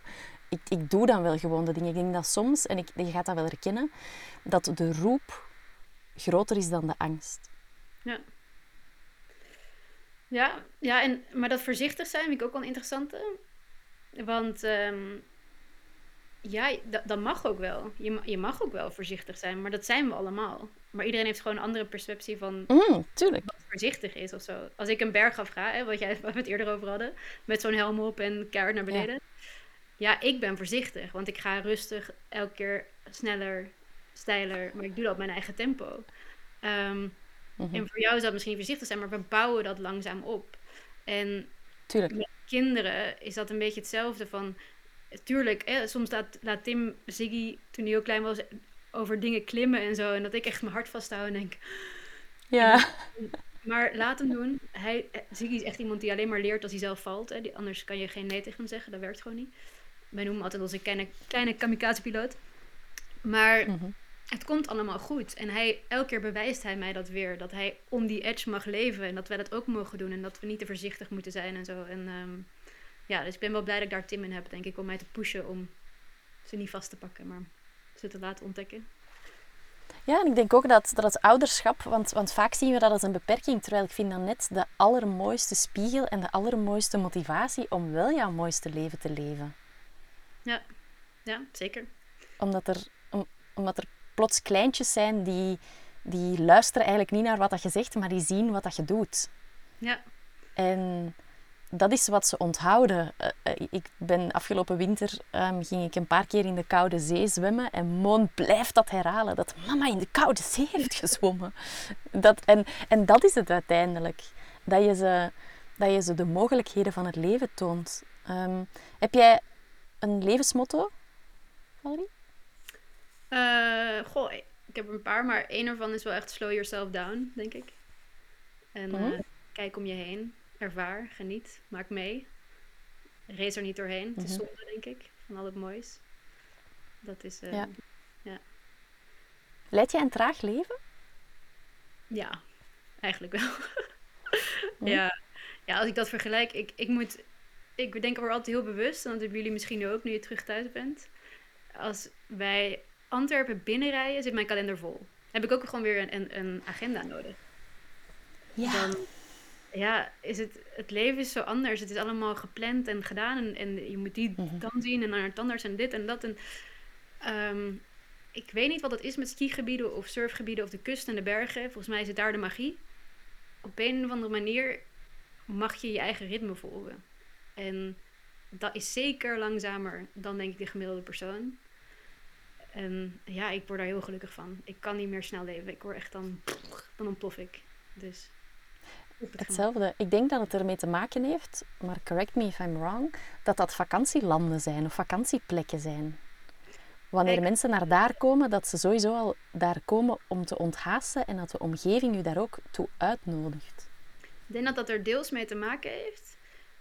ik, ik doe dan wel gewoon de dingen. Ik denk dat soms, en ik, je gaat dat wel herkennen, dat de roep groter is dan de angst. Ja. Ja, ja en, maar dat voorzichtig zijn vind ik ook wel een interessante. Want ehm, ja, dat, dat mag ook wel. Je, je mag ook wel voorzichtig zijn, maar dat zijn we allemaal. Maar iedereen heeft gewoon een andere perceptie van Mm, tuurlijk. wat voorzichtig is of zo. Als ik een berg afga, hè, wat jij, waar we het eerder over hadden, met zo'n helm op en keihard naar beneden. Ja. Ik ben voorzichtig, want ik ga rustig elke keer sneller, steiler, maar ik doe dat op mijn eigen tempo. Ehm, Mhm. En voor jou zou dat misschien voorzichtig zijn, maar we bouwen dat langzaam op. En Tuurlijk. met kinderen is dat een beetje hetzelfde van... Tuurlijk, hè, soms laat, laat Tim Ziggy, toen hij heel klein was, over dingen klimmen en zo. En dat ik echt mijn hart vasthoud en denk, Ja. maar laat hem doen. Hij, eh, Ziggy is echt iemand die alleen maar leert als hij zelf valt. Hè. Die, anders kan je geen nee tegen hem zeggen. Dat werkt gewoon niet. Wij noemen hem altijd onze kleine, kleine kamikaze-piloot. Maar Mhm. het komt allemaal goed. En hij, elke keer bewijst hij mij dat weer. Dat hij on die edge mag leven. En dat wij dat ook mogen doen. En dat we niet te voorzichtig moeten zijn en zo. En ehm, ja, dus ik ben wel blij dat ik daar Tim in heb, denk ik. Om mij te pushen om ze niet vast te pakken. Maar ze te laten ontdekken. Ja, en ik denk ook dat, dat het ouderschap, want, want vaak zien we dat als een beperking, terwijl ik vind dat net de allermooiste spiegel en de allermooiste motivatie om wel jouw mooiste leven te leven. Ja, ja zeker. Omdat er, om- omdat er plots kleintjes zijn die, die luisteren eigenlijk niet naar wat dat je zegt, maar die zien wat dat je doet. Ja, En dat is wat ze onthouden. Eh, eh, ik ben afgelopen winter ehm, ging ik een paar keer in de koude zee zwemmen en Moon blijft dat herhalen dat mama in de koude zee heeft gezwommen. Dat, en, en dat is het uiteindelijk. Dat je ze, dat je ze de mogelijkheden van het leven toont. Ehm, heb jij een levensmotto, Valerie? Eh, goh, ik heb een paar, maar één ervan is wel echt slow yourself down, denk ik. En Mhm. eh, kijk om je heen, ervaar, geniet, maak mee. Race er niet doorheen. Het is Mhm. zonde, denk ik, van al het moois. Dat is, eh, Ja. ja. Leid jij een traag leven? Ja, eigenlijk wel. Hm? ja. ja, als ik dat vergelijk, ik, ik moet, ik denk er altijd heel bewust, en dat hebben jullie misschien ook nu je terug thuis bent. Als wij Antwerpen binnenrijden, zit mijn kalender vol. Heb ik ook gewoon weer een, een, een agenda nodig. Dan, ja, is het, het leven is zo anders. Het is allemaal gepland en gedaan en, en je moet die Mhm. dan zien en naar het anders en dit en dat. En, ehm, ik weet niet wat het is met skigebieden of surfgebieden of de kust en de bergen. Volgens mij het daar de magie. Op een of andere manier mag je je eigen ritme volgen. En dat is zeker langzamer dan denk ik de gemiddelde persoon. En ja, ik word daar heel gelukkig van. Ik kan niet meer snel leven. Ik word echt dan, dan ontplof ik. Dus. Hetzelfde. Ik denk dat het ermee te maken heeft, maar correct me if I'm wrong, dat dat vakantielanden zijn of vakantieplekken zijn. Wanneer mensen naar daar komen, dat ze sowieso al daar komen om te onthaasten en dat de omgeving u daar ook toe uitnodigt. Ik denk dat dat er deels mee te maken heeft.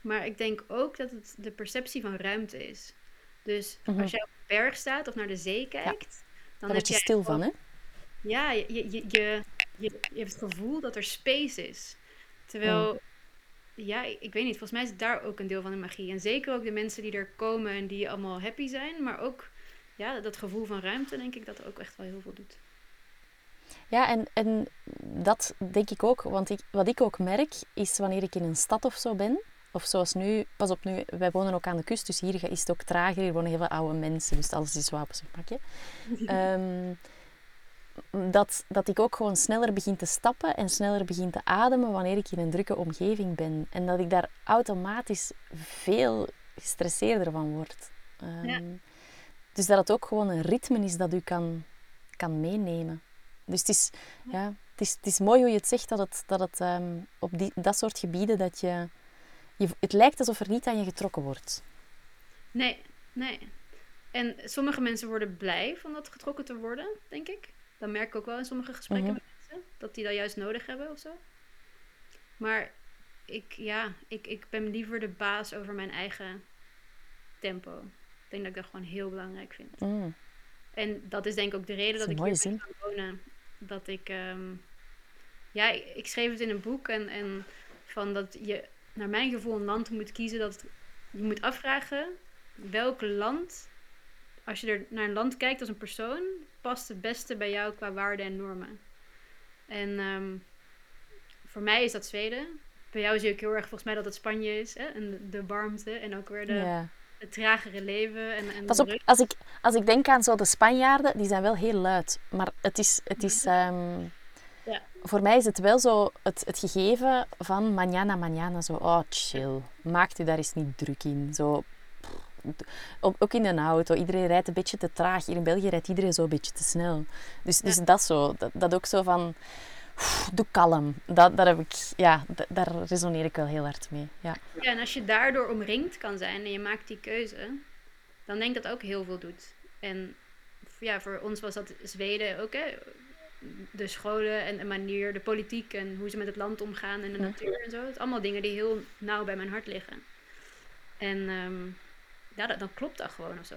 Maar ik denk ook dat het de perceptie van ruimte is. Dus Mhm. als jij op een berg staat of naar de zee kijkt, dan word je stil van, hè? Ja, je, je, je, je, hebt het gevoel dat er space is. Terwijl, ja, ik, weet niet, volgens mij is daar ook een deel van de magie. En zeker ook de mensen die er komen en die allemaal happy zijn. Maar ook ja, dat gevoel van ruimte, denk ik, dat er ook echt wel heel veel doet. Ja, en, en dat denk ik ook. Want ik, wat ik ook merk, is wanneer ik in een stad of zo ben, of zoals nu, pas op nu, wij wonen ook aan de kust, dus hier is het ook trager, hier wonen heel veel oude mensen, dus alles is wapens op pakje. Ehm, dat, dat ik ook gewoon sneller begin te stappen en sneller begin te ademen wanneer ik in een drukke omgeving ben. En dat ik daar automatisch veel gestresseerder van word. Ehm, Ja. Dus dat het ook gewoon een ritme is dat u kan, kan meenemen. Dus het is, ja, het, is, het is mooi hoe je het zegt, dat het, dat het ehm, op die, dat soort gebieden, dat je, je... Het lijkt alsof er niet aan je getrokken wordt. Nee, nee. En sommige mensen worden blij van dat getrokken te worden, denk ik. Dat merk ik ook wel in sommige gesprekken Mhm. met mensen. Dat die dat juist nodig hebben of zo. Maar ik, ja, ik, ik ben liever de baas over mijn eigen tempo. Ik denk dat ik dat gewoon heel belangrijk vind. Mm. En dat is denk ik ook de reden Dat ik hier ben gaan wonen. Dat ik, ehm, ja, ik, ik schreef het in een boek en, en van dat je naar mijn gevoel een land moet kiezen dat je moet afvragen welk land, als je er naar een land kijkt als een persoon, past het beste bij jou qua waarden en normen. En ehm, voor mij is dat Zweden. Bij jou zie ik heel erg volgens mij dat het Spanje is. Hè? En de, warmte en ook weer de, het tragere leven. En, en Pas op, als ik, als ik denk aan zo de Spanjaarden, die zijn wel heel luid. Maar het is... Het is ehm. Voor mij is het wel zo het, het gegeven van mañana, mañana. Zo, oh, chill. Maakt u daar eens niet druk in. Zo, ook, in een auto. Iedereen rijdt een beetje te traag. Hier in België rijdt iedereen zo een beetje te snel. Dus, dus dat zo. Dat, dat ook zo van... Doe kalm. Dat, dat heb ik, ja, daar resoneer ik wel heel hard mee. Ja. Ja, en als je daardoor omringd kan zijn en je maakt die keuze, dan denk ik dat ook heel veel doet. En ja, voor ons was dat Zweden ook, hè. De scholen en de manier, de politiek en hoe ze met het land omgaan en de Ja. natuur en zo. Het zijn allemaal dingen die heel nauw bij mijn hart liggen. En ehm, ja, dat, dan klopt dat gewoon of zo.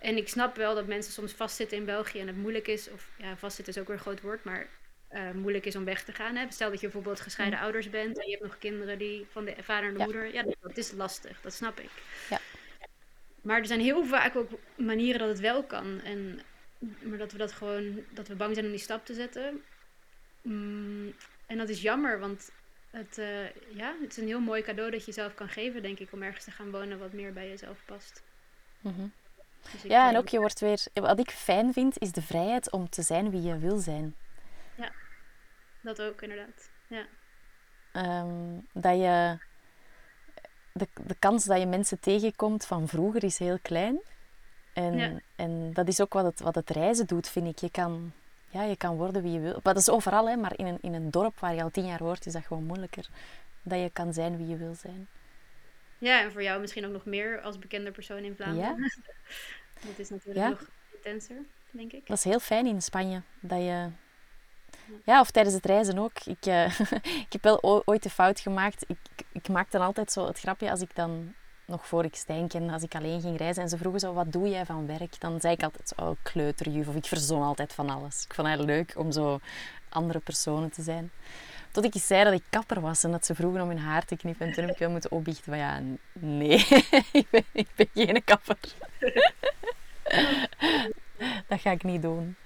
En ik snap wel dat mensen soms vastzitten in België en het moeilijk is, of ja, vastzitten is ook weer een groot woord, maar eh, moeilijk is om weg te gaan. Hè? Stel dat je bijvoorbeeld gescheiden ouders bent en je hebt nog kinderen die van de vader en de Ja. moeder. Ja, dat, dat is lastig, dat snap ik. Ja. Maar er zijn heel vaak ook manieren dat het wel kan. En, maar dat we dat gewoon, dat we bang zijn om die stap te zetten. Mm, en dat is jammer, want het, eh, ja, het is een heel mooi cadeau dat je jezelf kan geven, denk ik, om ergens te gaan wonen wat meer bij jezelf past. Mhm. Dus Ja, en eh, ook je wordt weer... Wat ik fijn vind, is de vrijheid om te zijn wie je wil zijn. Dat ook, inderdaad. Ja. Ehm, dat je... De, de kans dat je mensen tegenkomt van vroeger is heel klein. En, Ja. en dat is ook wat het, wat het reizen doet, vind ik. Je kan, ja, je kan worden wie je wil. Dat is overal, hè, maar in een, in een dorp waar je al tien jaar woont, is dat gewoon moeilijker. Dat je kan zijn wie je wil zijn. ja, en voor jou misschien ook nog meer als bekende persoon in Vlaanderen. dat is natuurlijk Ja. nog intenser, denk ik. Dat is heel fijn in Spanje. Dat je... Ja, of tijdens het reizen ook. Ik, eh, ik heb wel ooit de fout gemaakt. Ik, ik, maakte dan altijd zo het grapje als ik dan nog voor ik Stijn als ik alleen ging reizen en ze vroegen zo, wat doe jij van werk? Dan zei ik altijd oh, kleuterjuf of ik verzon altijd van alles. Ik vond het leuk om zo andere personen te zijn. Tot ik eens zei dat ik kapper was en dat ze vroegen om hun haar te knippen. En toen heb ik wel moeten opbiechten van ja, nee, ik, ben, geen kapper. dat ga ik niet doen.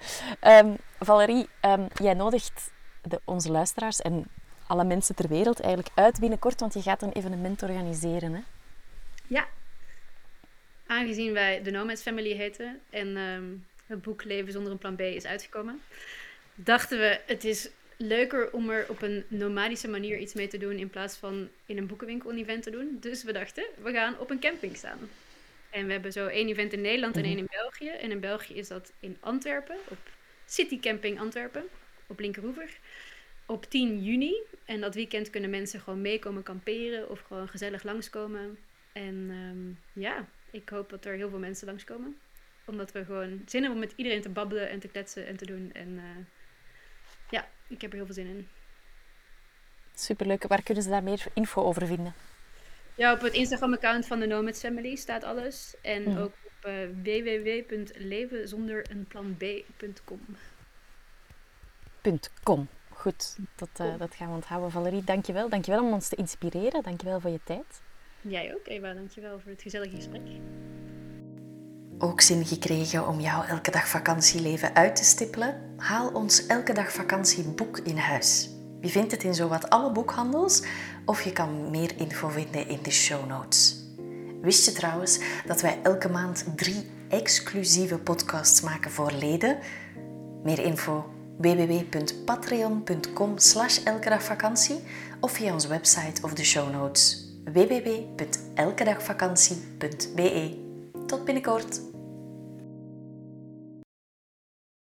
Ehm, Valerie, ehm, jij nodigt de, onze luisteraars en alle mensen ter wereld eigenlijk uit binnenkort, want je gaat een evenement organiseren. Hè? Ja. Aangezien wij de Nomads Family heten en ehm, het boek Leven zonder een plan B is uitgekomen, dachten we het is leuker om er op een nomadische manier iets mee te doen in plaats van in een boekenwinkel een event te doen. Dus we dachten, we gaan op een camping staan. En we hebben zo één event in Nederland en één in België. En in België is dat in Antwerpen, op City Camping Antwerpen, op Linkeroever. Op 10 juni. En dat weekend kunnen mensen gewoon meekomen kamperen of gewoon gezellig langskomen. En ehm, ja, ik hoop dat er heel veel mensen langskomen. Omdat we gewoon zin hebben om met iedereen te babbelen en te kletsen en te doen. En eh, ja, ik heb er heel veel zin in. Superleuk. Waar kunnen ze daar meer info over vinden? Ja, op het Instagram-account van de Nomads Family staat alles. En Mhm. ook op eh www.levenzonderenplanb.com. .com. Goed, dat, eh, dat gaan we onthouden. Valerie, dankjewel. Dankjewel om ons te inspireren. Dankjewel voor je tijd. Jij ook, Eva. Dankjewel voor het gezellige gesprek. Ook zin gekregen om jouw elke dag vakantieleven uit te stippelen? Haal ons elke dag vakantieboek in huis. Je vindt het in zowat alle boekhandels of je kan meer info vinden in de show notes. Wist je trouwens dat wij elke maand drie exclusieve podcasts maken voor leden? Meer info www.patreon.com slash elkedagvakantie of via onze website of de show notes www.elkedagvakantie.be. Tot binnenkort!